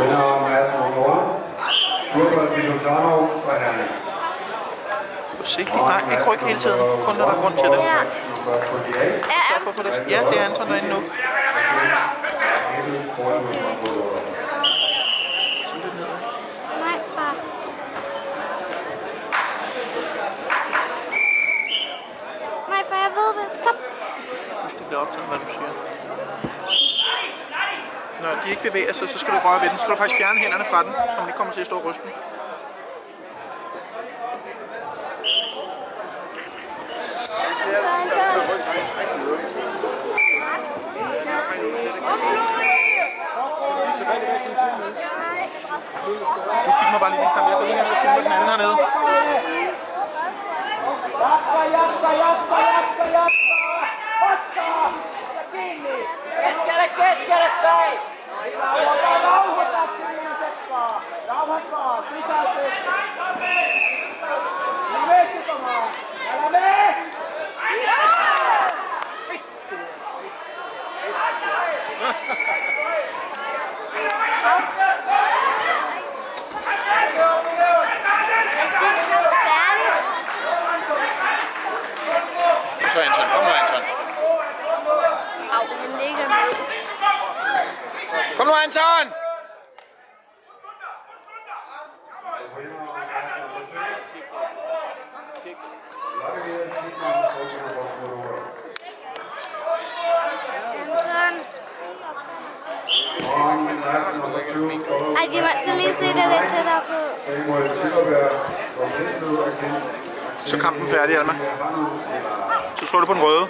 Vinder om 18 år. Turbrød Bisontano og Herning. Forsigtig dreng, ikke ryk hele tiden, kun når der er grund til det. Er Anton? Ja, det er Anton derinde nu. Nej, far jeg ved det. Stop. Husk, det bliver optaget, hvad du siger. Når de ikke bevæger sig, så skal du røre ved den. Så skal du faktisk fjerne hænderne fra den, så man ikke kommer til at stå og ryste den. Du filmer bare lige den kamera. Jeg går lige hen og filmer den anden hernede. Jeg skal Så Anton, kom nu Anton. Au, den ligger ned. Kom nu Anton! Anton. Ej, vi må altså lige se det lidt tættere på. Så kampen færdig, Alma. Så slår du på den røde.